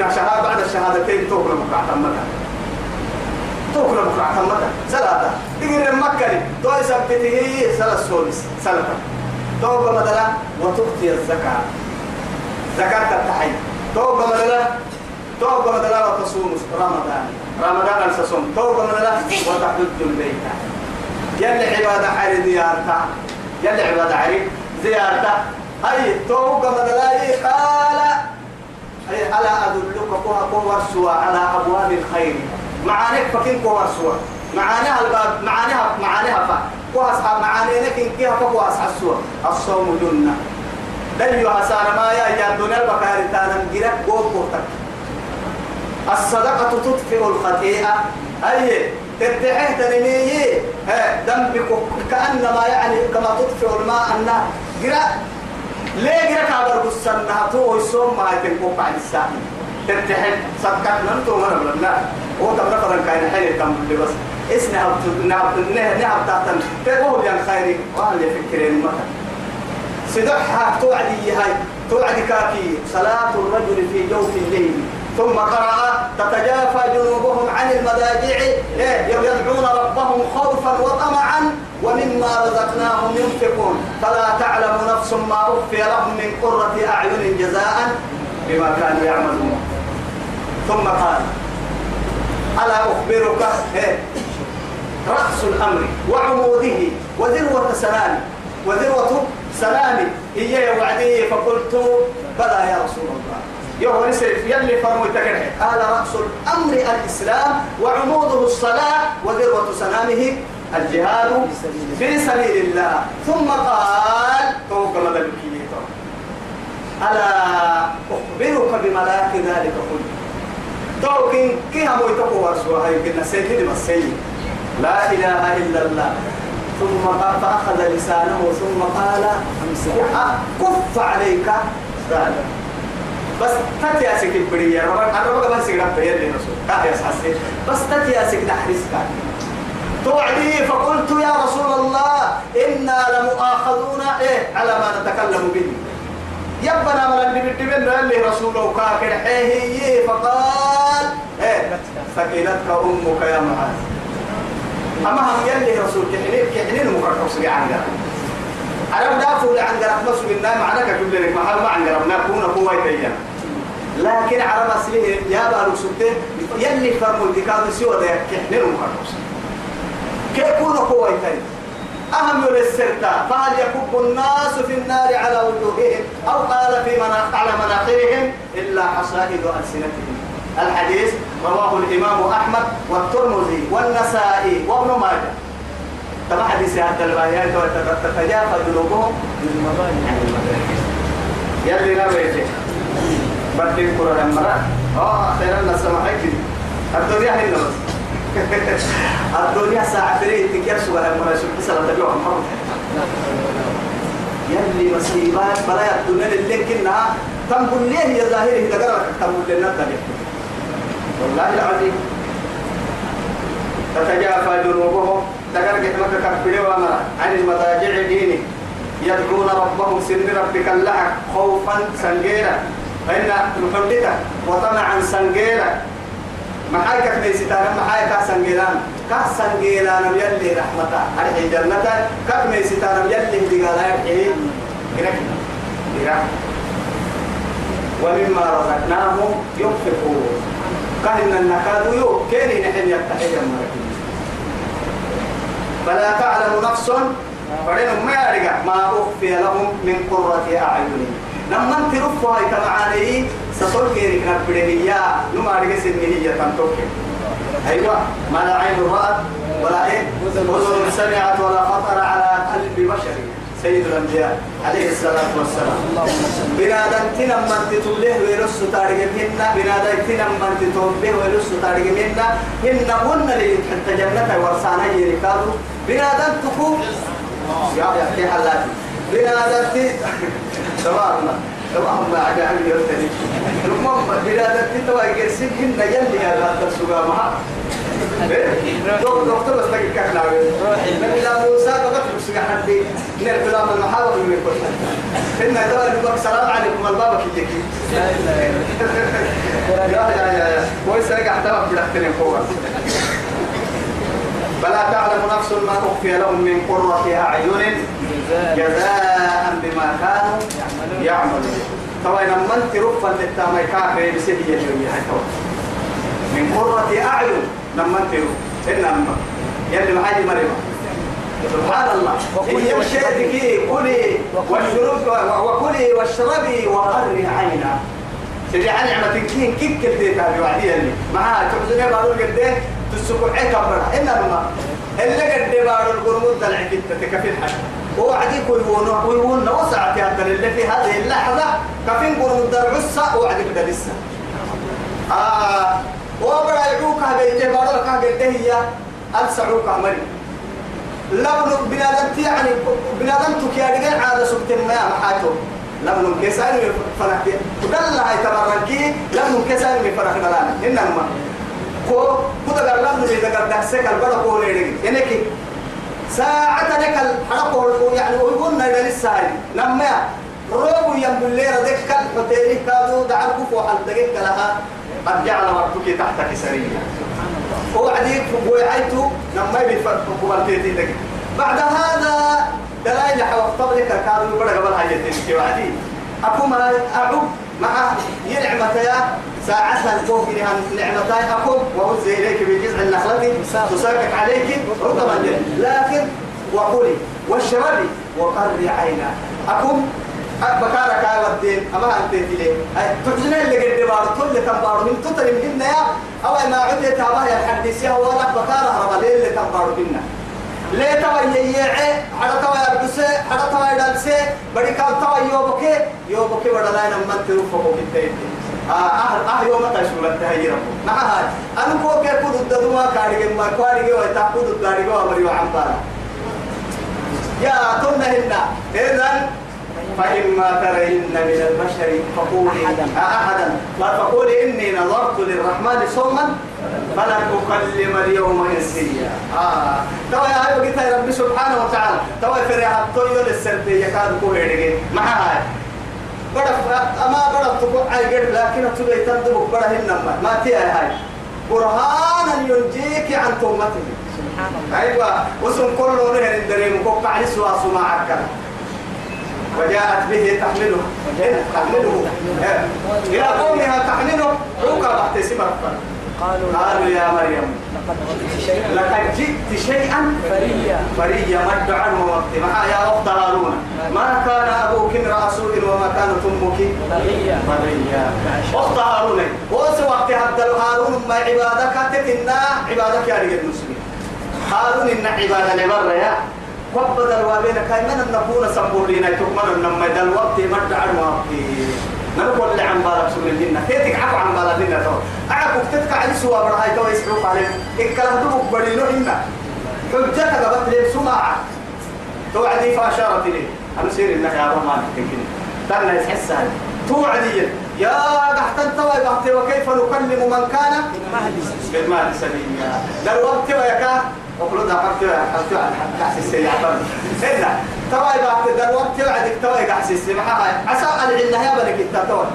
كنا شهادة بعد الشهادتين توكل مكرع تمتا توكل مكرع تمتا سلاتا تقول مكة تو يثبته سلا السولس سلاتا توبة مثلا وتؤتي الزكاة. زكاة التحيي توبة مثلا توبة مثلا وتصوم رمضان. رمضان السصوم توبة مثلا وتحج البيت. يلي عبادة علي زيارته يلي عبادة علي زيارته هاي توبة مثلا قال أي ألا أدلك كوها كوها سوى على أبواب الخير. معانيك فكين كوها سوى معانيها الباب معانيها معانيها فا. كوها أصحاب معاني لكن كيها كوها أصحاب سوى الصوم جنة. دل يحسان ما يا يا الدنيا البكاري تانا مجرك قوة قوتك الصدقة تطفئ الخطيئة. أي تتحيه تنمية ذنبك كأنما يعني كما تطفئ الماء النار قرأ ليه قرأ كابر بسنة تو يسوم ما يتنكو بعد الساعة. تتحيه صدقة نمتو مرة لا هو تبرا فرن كاين حين كم بس. اسنا نعب نعب نعب تاعتن تقول يا خيري وأهل يفكرين مثلا. سدحها توعدي هاي. توعدي كاكي صلاة الرجل في جوف الليل. ثم قرأ تتجافى جنوبهم عن المضاجع. يدعون ربهم خوفا وطمعا. ومما رزقناهم ينفقون. فلا تعلم نفس ما أخفي لهم من قرة أعين جزاء بما كانوا يعملون. ثم قال ألا أخبرك؟ رأس الأمر وعموده وذروة سلامه وذروة سلامي هي وعدي فقلت بلى يا رسول الله. يوم نسرف يلي فرمو قال رأس الأمر الإسلام وعموده الصلاة وذروة سلامه الجهاد في سبيل الله. ثم قال توقع مدى ألا أخبرك بملاك ذلك كله توكين كي هم يتقوا ورسوها يمكن سيدي مسيد لا إله إلا الله. ثم قال فأخذ لسانه ثم قال كف عليك. بعد بس تأتي أسك البرية. أنا بقى بس يقرأ بيان لي رسول كاه يسحسي بس تأتي أسك نحرسك توعدي فقلت يا رسول الله إنا لمؤاخذون إيه على ما نتكلم به. يبنا من اللي بتبين اللي رسوله كاكر حيه فقال إيه ثقيلتك أمك يا معاذ. أما هم يلي رسول كحنين كحنين مكرر سبي عن قرب عرب دافوا لعن قرب نصب النام معنا كتب لك محل ما عن قرب نكون قوة تيا لكن عرب أصله يا بارو سبتين يلي فرموا الدكاد سوى ده كحنين مكرر كيف يكون قوة تيا أهم للسرطة. فهل يكب الناس في النار على وجوههم؟ أو قال في مناخ على مناخرهم إلا حصائد ألسنتهم. الحديث رواه الإمام أحمد والترمذي والنسائي وابن ماجه. تبع حديث هذا البيان تتجافى جنوبهم؟ يلي نبيته بدي كرة المرأة آه خير الناس سمحك الدنيا هنا بس الدنيا ساعة فريق تكير سوى المرأة شو بس لا تبيعها مرة يلي مصيبات بلا الدنيا اللي كنا. تنقل ليه يا ظاهره تقرأ تنقل لنا الدنيا. والله العظيم. تتجافى جنوبهم. تقرق مكة كبيرة وما عن المضاجع ديني. يدعون ربهم سن ربك اللحق خوفا سنجيرا فإن محدثة وطمعا سنجيرا محايك في ستانا محايك سنجيران كه سنجيران يلي رحمتا أرحي جنة؟ كه من ستانا يلي دقالا يرحي ومما رزقناهم ينفقون. كهن النكاد يو كيني نحن يتحيى فلا تعلم نفس. فإنهم ما يرجع ما أخفي لهم من قرة أعين. لما انت رفوا هاي تمعاني سصول كيري كنبرينيا نما رجع سنية تنتوك أيوة ما لا عين رأت ولا إيه؟ أذن سمعت ولا خطر على قلب بشر. سيد الأنبياء عليه الصلاة والسلام. بنادم تنم من تتوله ويرس تارج منا بنادم تنم من تتوله ويرس تارج منا هن هن اللي تحت جنة ورسانا يركادو بنادم تكو يا يا حلاتي. بنادم تي تمام ما عاد عندي يرتني تي توا يرسل هن يلي هذا السوق معه دكتور بس تجي كحنا روحي. لا موسى بقى تبص حد من الكلام المحاور من كل إن دول السلام عليكم. البابا كي يجي يا يا يا كويس رجع احترم بلختين فوق فلا تعلم نفس ما أخفي لهم من قرة أعين جزاء بما كانوا يعملون. طبعا لما أنت رفا للتامي كافي بسيدي يجري من قرة أعين لما أنت رفا. إنما يلي معاي مريم سبحان الله. هي الشيء كلي واشربي وكلي واشربي وقري عينا. سيدي عن نعمة كين كيك كده تابي وعدي معها تحزني بارو قد تسكو عيك برا إنما اللي قد بارو القرمود دلع كده تكفي الحاجة وعدي كويون كويون وسعت يا اللي في هذه اللحظة. كفين قرمود دلع عصا وعدي كده لسه آه. وبرا يعوك هذا بارو لك قد هي ألسعوك عمري لبن بنادم يعني بنادم تكيا رجال عادة سبت ما محاتو لبن كيسان فرح ودل هاي تبركي لبن كيسان من فرح نلانا إنما كو كده قال لبن إذا قال دحسك البرا كو ليري. يعني كي ساعة لك الحرق يعني ويقول نيدا للساعي لما روبو ينبل لي ردك الحتيري كادو دعال كفو حل دقيق لها قد جعل وقتك تحتك سريا وعديك وعيتو لما يبي قبلتي بعد هذا دلائل حوض لك كانوا يقول قبل حاجتين في وعدي أكو ما أعب مع ينعمة يا ساعتها الفوق لها نعمتين أكو وهز إليك بجزع النخلة تساكك عليك رطبا. لكن وقولي واشربي وقري عينا أكو بكارك يا ودين أما أنت تلي تحزن اللي قد بار كل تنبار من تطلب منا يا أو ما عدت تابع يا الحديث يا هو لك بكارة ربا اللي تنبار منا ليه توا ييعي حدا توا يربسه حدا توا يدلسه بدي كان توا يوبكي يوبكي بدا لاين من تروفو كنتي آه آه يوم تشمل مع هاي أنا كوكي كود الددوا كاريجي ما كاريجي ويتاكود الداريجي وأمري وعمبارا يا هنا. إذن فإما ترين من البشر فقولي أحدا. فقولي إني نظرت للرحمن صوما فلن أكلم اليوم إنسيا. آه. توا يا هاي وقلت يا رب سبحانه وتعالى. توا فريها الطيور السربية كان كوهيرجي مع هاي بدأ أما بدأ تقول عايجر لكن تبي تندبك بدأ هنما ما تيا هاي. برهانا ينجيك عن تومته سبحان الله. أيوة. وسم كل نهر الدريم كوك على سوا سماعك وجاءت به تحمله. تحمله. إلى قومها تحمله. بحت سمرة قالوا, قالوا يا مريم لقد جئت شيئا فريا. فريا مد عنه وقت ما يا أخت هارون؟ ما كان أبوك امرأ سوء وما كانت أمك فريا. فريا. أخت هارون. وس وقت هذا هارون ما عبادك تتنا عبادك يا رجال المسلمين هارون إن عبادة لبر يا. وبد الوابين كاي من نكون سبورين تكمن نما دل وقت مد عنه وقت نقول اللي عن بالك سوري الجنة تيتك عفو عن بالك الجنة تو. عفو تتك على سوا برهاي تو يسحوك عليه الكلام دبك بدينو إنا حجتك قبت لي سماعة. توعدي فأشارت لي. أنا سير إنك يا رمان تنكني ترى يحس هاي. توعدي يا قحت أنت وكيف نكلم من كان؟ بالمال سبيلا ده الوقت ويكا وقلوا ده حرت حرت حرت السيارة إلا توا بعد ده الوقت وعدك توا يقحس السماحة عسى أن العنها بلك التتوى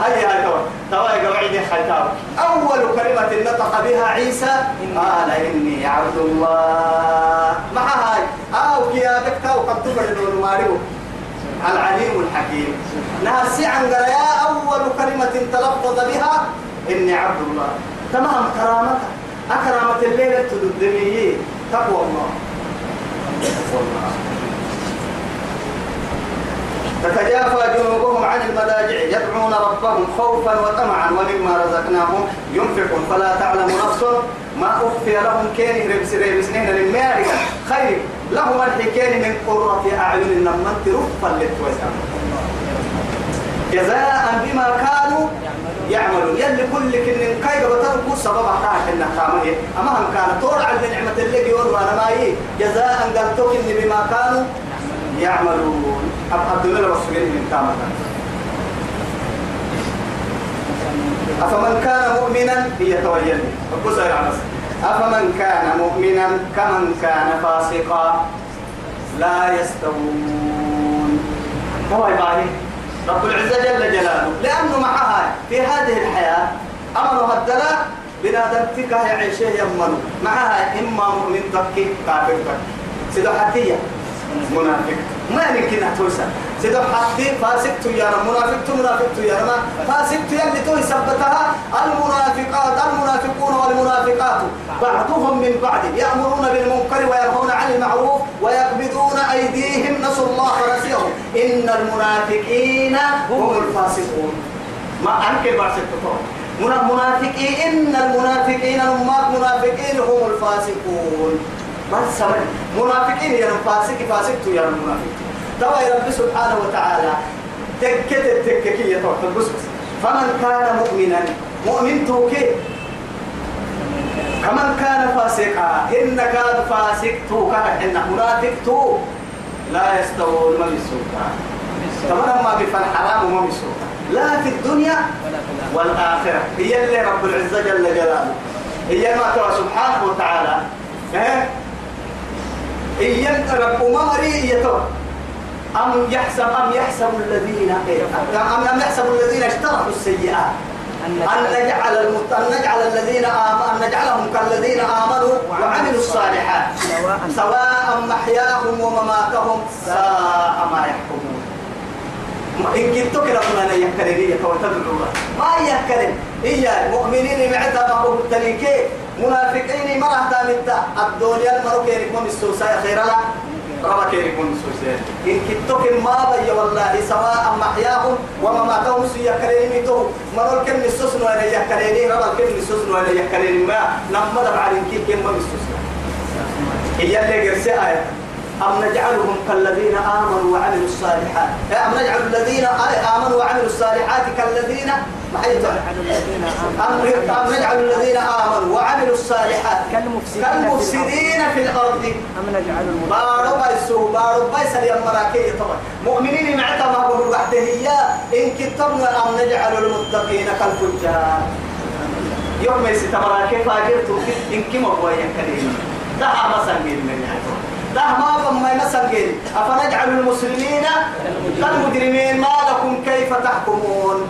هاي هاي توا توا يقعد حتى أول كلمة نطق بها عيسى قال إني عبد الله. مع هاي. أو كيا بكتا وقد تبرد ماريو العليم الحكيم. ناسي عن يا أول كلمة تلفظ بها إني عبد الله. تمام كرامتك أكرمت الليلة تدمي. تقوى الله. تتجافى جنوبهم عن المضاجع يدعون ربهم خوفا وطمعا ومما رزقناهم ينفقون. فلا تعلم نفس ما أخفي لهم كين ربس ربسنين للماركة خير لهم الحكين من قرة أعين لمن ترفا للتوسع جزاء بما كانوا يعملون. يلي كل كن كاي بتركوا سبب عطاك إنك كامل أما هم كان تورع النعمة اللي يقول وأنا ما هي جزاء قلتوك إن بما كانوا يعملون. عبد الله الرسول من كامل أفمن كان مؤمنا؟ هي تويل بصير على أفمن كان مؤمنا؟ كمن كان فاسقا؟ لا يستوون. هو يبالي رب العزة جل جلاله. لأنه معها في هذه الحياة أمر الدلاء بنادم تكا يعيشه يمنو معها إما مؤمن تكي كافر تكي. سيدو حتية منافق. ما يمكن أتوسع سيدو حتي فاسق تيانا منافق منافق تيانا فاسق تيانا تو يثبتها المنافقات المنافقون والمنافقات. بعضهم من بعض يأمرون بالمنكر وينهون عن المعروف ويقبضون أيديهم. نسوا الله فنسيهم إن المنافقين هم الفاسقون. ما أنكر بعض التطور منافقين إن المنافقين هم منافقين هم الفاسقون. بس سمعني منافقين يا فاسق فاسق يا منافق. يا رب سبحانه وتعالى. تكت التككية يا بس فمن كان مؤمنا مؤمن توكي. كمن كان فاسقا إن كان فاسق تو كان إن منافق تو لا يستوون ما بيسوكا كمان ما بيفعل حرام وما بيسوكا لا في الدنيا والآخرة. هي اللي رب العزة جل جلاله. هي ما ترى سبحانه وتعالى. إيه إيه رب مري يتوى أم يحسب أم يحسب الذين أم أم يحسب الذين اشتركوا السيئات. أن نجعل المت... أن نجعل الذين آمنوا أن نجعلهم كالذين آمنوا وعملوا الصالحات. سواء. محياهم ومماتهم ساء ما يحكمون إن كنت كده ما يكرر هي تدعو ما يكرر هي المؤمنين معتها ما هو التليكي منافقين مرة تامتا الدنيا المركين يكون السوسة خير لا ربك يكون السوسة إن كنتك ما بي والله سواء محياهم ومماتهم سيا كريم تو مرول كم السوسن ولا يكريني ربك كم السوسن ولا يكريني ما نمد على كيف كم السوسن هي اللي قرسي آية. أم نجعلهم كالذين آمنوا وعملوا الصالحات؟ أم نجعل الذين آمنوا وعملوا الصالحات كالذين أم نجعل الذين آمنوا وعملوا الصالحات كالمفسدين في الأرض. أم نجعل بارو بايسو بارو بايس اليوم مراكي طبعا مؤمنين ما بقول وحده هي. إن كتبنا أم نجعل المتقين كالفجار. يوم يسي تمراكي فاجرتو. إن كما هو يكلم ده مثلا من يعني ده ما ما مسجل أفنجعل المسلمين كالمجرمين؟ ما لكم كيف تحكمون؟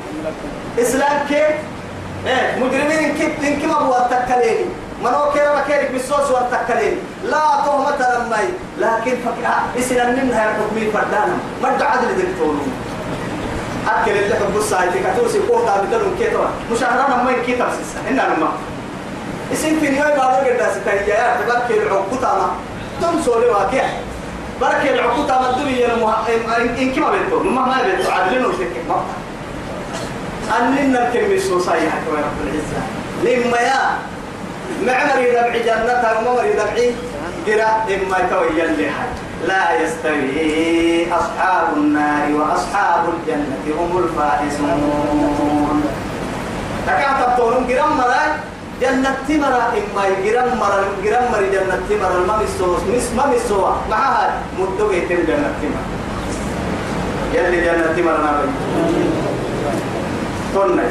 إسلام كيف؟ إيه مجرمين كيف؟ إن كم أبو التكلين منو كيرا بكيرك بالصوص والتكلين لا تهمة لمي. لكن فكرة إسلام منها حكمين فردانا مرد عدل دكتورون أكل اللي حب السايتي كتوسي قوة بتلون كيتوا مشاهرنا ما يكيتا سيسا إننا ما اسم في نيوي بابا قد ستايا يا تبكي تم سوري واقع. بركة العقود تام الدنيا المه... إن كما بيتو ما ما بيتو عدلنا وشكل ما. أننا نركب السوساية حتى رب العزة. لما يا معمر يدبع جنة وممر يدبع قراء إما يتوي اللي لا يستوي أصحاب النار وأصحاب الجنة هم الفائزون. تكاتب تقولون قرام مراي جنة تمرة إما جرام مرة جرام مرة جنة تمرة ما مسوا مس ما مسوا معها مدو يتم جنة تمرة يلي جنة تمرة نبي قلنا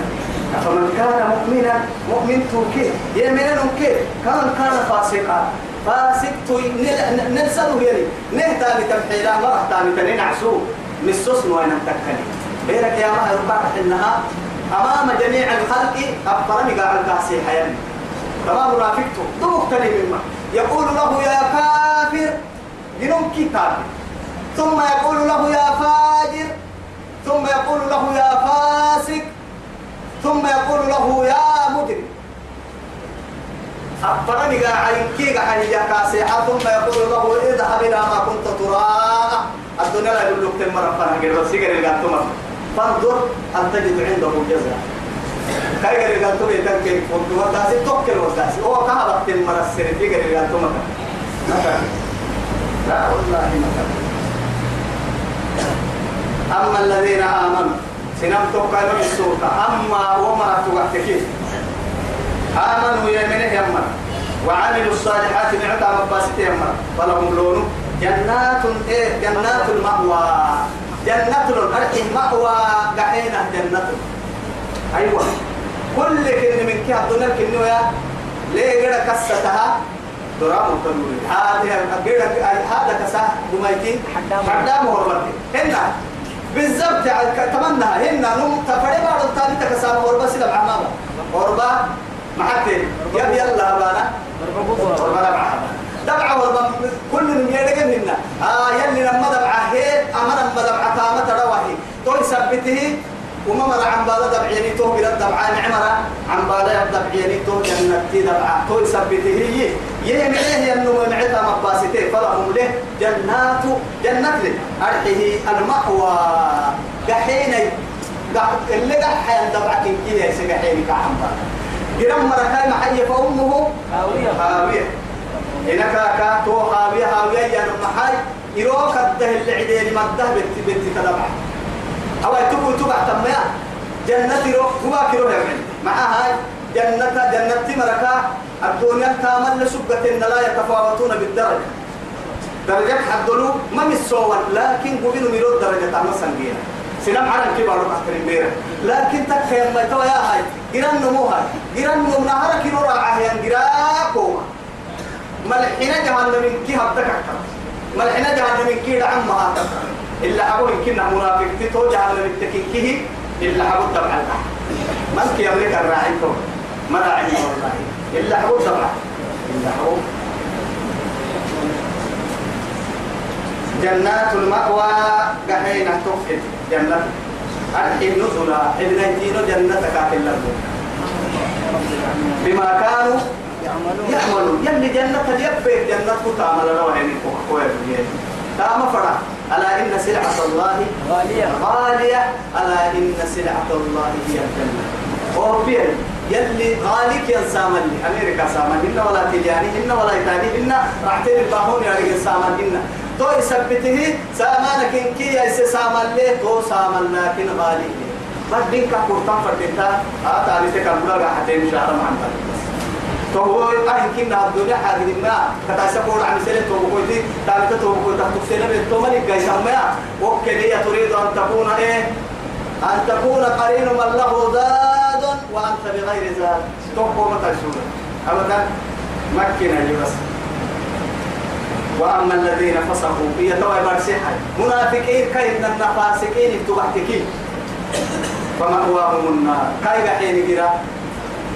فمن كان مؤمنا مؤمن توكي يمنا نوكي كان كان فاسقا. فاسق تو نلسنه يلي. نهتا بتمحيلا ما رحتا بتنعسو مسوس نوين تكني بيرك يا ما ربع إنها أمام جميع الخلق أبطرني قاعد كاسي حيان تمام تو مختلف مما يقول له يا كافر جنون كتاب ثم يقول له يا فاجر. ثم يقول له يا فاسق. ثم يقول له يا مجرم. أبطرني قاعد كي قاعد يا كاسي ثم يقول له اذهب إلى ما كنت تراء الدنيا لا يقول لك تمر فانا قال بس يقول لك فانظر هل تجد عنده جزاء. كاي قال تو بيتك كيف فوت وداسي توكل وداسي هو كان وقت في غير قال تو مكان. لا والله مكان. أما الذين آمنوا سنم توكل بالسوق أما وما توقتك آمنوا يمنه يمن وعملوا الصالحات نعتا مباسط يمن فلهم لون جنات إيه جنات المأوى. جنة الأرض مأوى قحينة جنة. أيوة. كل كن من كه الدنيا كنوا يا ليه قد كستها درام وكنوري هذا هذا كسا بميتي حدام هربتي هنا. بالضبط تمنى هنا نم تفري بعض الثاني تكسام هربا سيدا بعمامة هربا محتين يب يلا بانا. هربا دبعة هربا كل من يدقن هنا آه يلي لما دبعة هي أما لما دبعة تامة تروحي تو يثبته وما مر عن بالا دبعيني تو بلا دبعة نعمرة عن بالا دبعيني تو جنتي دبعة. تو يثبته هي. يه معيه ينو معتا مباسته فلهم له جنات جنات له. أرحه المأوى. قحيني. اللي قحين دبعك كيه سقحيني كعم بالا جرم مركاي محي فأمه هاوية. هاوية. إنك كا تو هاوية هاوية يا محاي يروك الده اللي عدين مده بنت بنت تدبع أو تبو تبع تميا جنة رو هو كيلو يعمل مع هاي جنة جنة مركا الدنيا تامل لسبة لا يتفاوتون بالدرجة. درجة حدلو ما مسوا لكن قبلوا ميرود درجة تعمل سنجينا. سلام على الكبار أكثر ميرا لكن تكفي ما توا يا هاي. جيران نمو هاي. جيران نمو نهارك كيلو راعي يعني جيراكو ملحنا جهنم كي هبتك أكثر ملحنا جهنم كي دعم ما إلا أبو كنا منافق تتو جهنم التكين إلا أبو تبع من كي أمريكا الراعي تو؟ ما راعي والله إلا أبو تبع إلا أبو. جنات المأوى قحينة تفقد جنة الحين نزلا ابن الدين جنة كافل بما كانوا يعملون. يلي جنة يبقى جنة تعمل روحين كويس تام فرع. ألا إن سلعة الله غالية. غالية. ألا إن سلعة الله هي الجنة. أوروبيا يلي غاليك يا سامن. أمريكا سامن. إن ولا تلياني إن ولا إيطالي إن راح تلي الباهون يا رجال سامن. إن. تو يثبته سامانك إن كي يس سامن ليه تو سامن لكن غالي. بس بينك كورتان فرتتا آه تعالي تكمل حتى شهر معنا تو أهل كنا الدنيا حاجة ما كتا سكور عن سنة تو بقولتي تعالى تو بقول تحت سنة تو ملك جاي سامع وكذا تريد أن تكون إيه؟ أن تكون قرين من له زاد وأنت بغير زاد تو ما تشوف أبدا مكنا بس. وأما الذين فسقوا هي توي مرسحة منافقين كيد النفاسقين تبعتكين فمأواهم النار. كاي حين جرا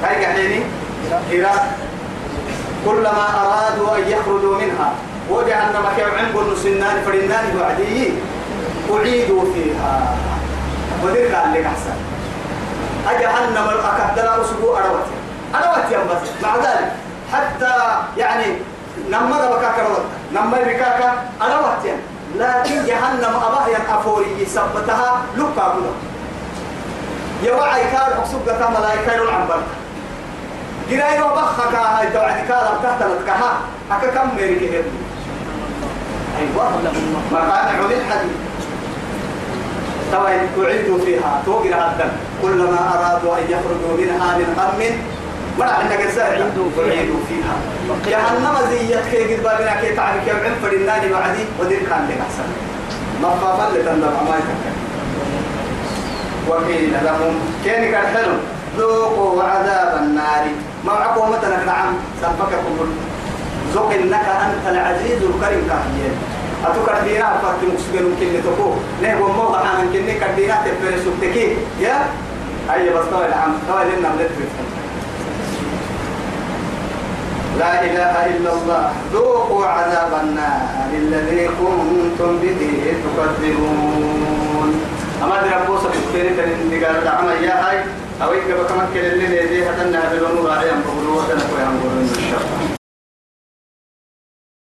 كاي حين؟ إلى كلما أرادوا أن يخرجوا منها. وجعلنا مكان عند سنان فرنان وعدي أعيدوا فيها. قال لك أحسن. أجهنم أكدنا أسبوع أروت أروت يا بس مع ذلك حتى يعني نما بكاك روت نما بكاك أروت لكن جهنم أباهي أفوري سبتها لقا كله يوعي كان أقصد ملائكة العنبر جراي وبخك هاي توعد كالا تحت لتكها أكا كم ميرك هيك أيوة مكان عود الحديد. توعد أعدوا فيها. توقر هذا كلما أرادوا أن يخرجوا منها من غم مرة عندك الساعة أعيدوا فيها. جهنم زيت. كي قد بابنا كي تعرف كيف عم فرناني بعدي. ودير كان لك أحسن. مخافا لتندم. ما يتكلم. وقيل لهم كان حلو ذوقوا عذاب معكم مثلا نعم سبككم ذوق إنك أنت العزيز الكريم كهيين أتوكر دينا فرق مكسجن ممكن تكو. نه موضع عن كني كدينا تفرس تكي. يا؟ أي بس طوال عم طوال لنا لا إله إلا الله. ذوقوا عذاب النار الذي كنتم به تكذبون. أما دي ربوسة في التيري تنين دقال دعما يا هاي أو إذا بكمك للي هذه هتنا في الأمور عليهم فقلوا وتنكوا يا أمور إن شاء الله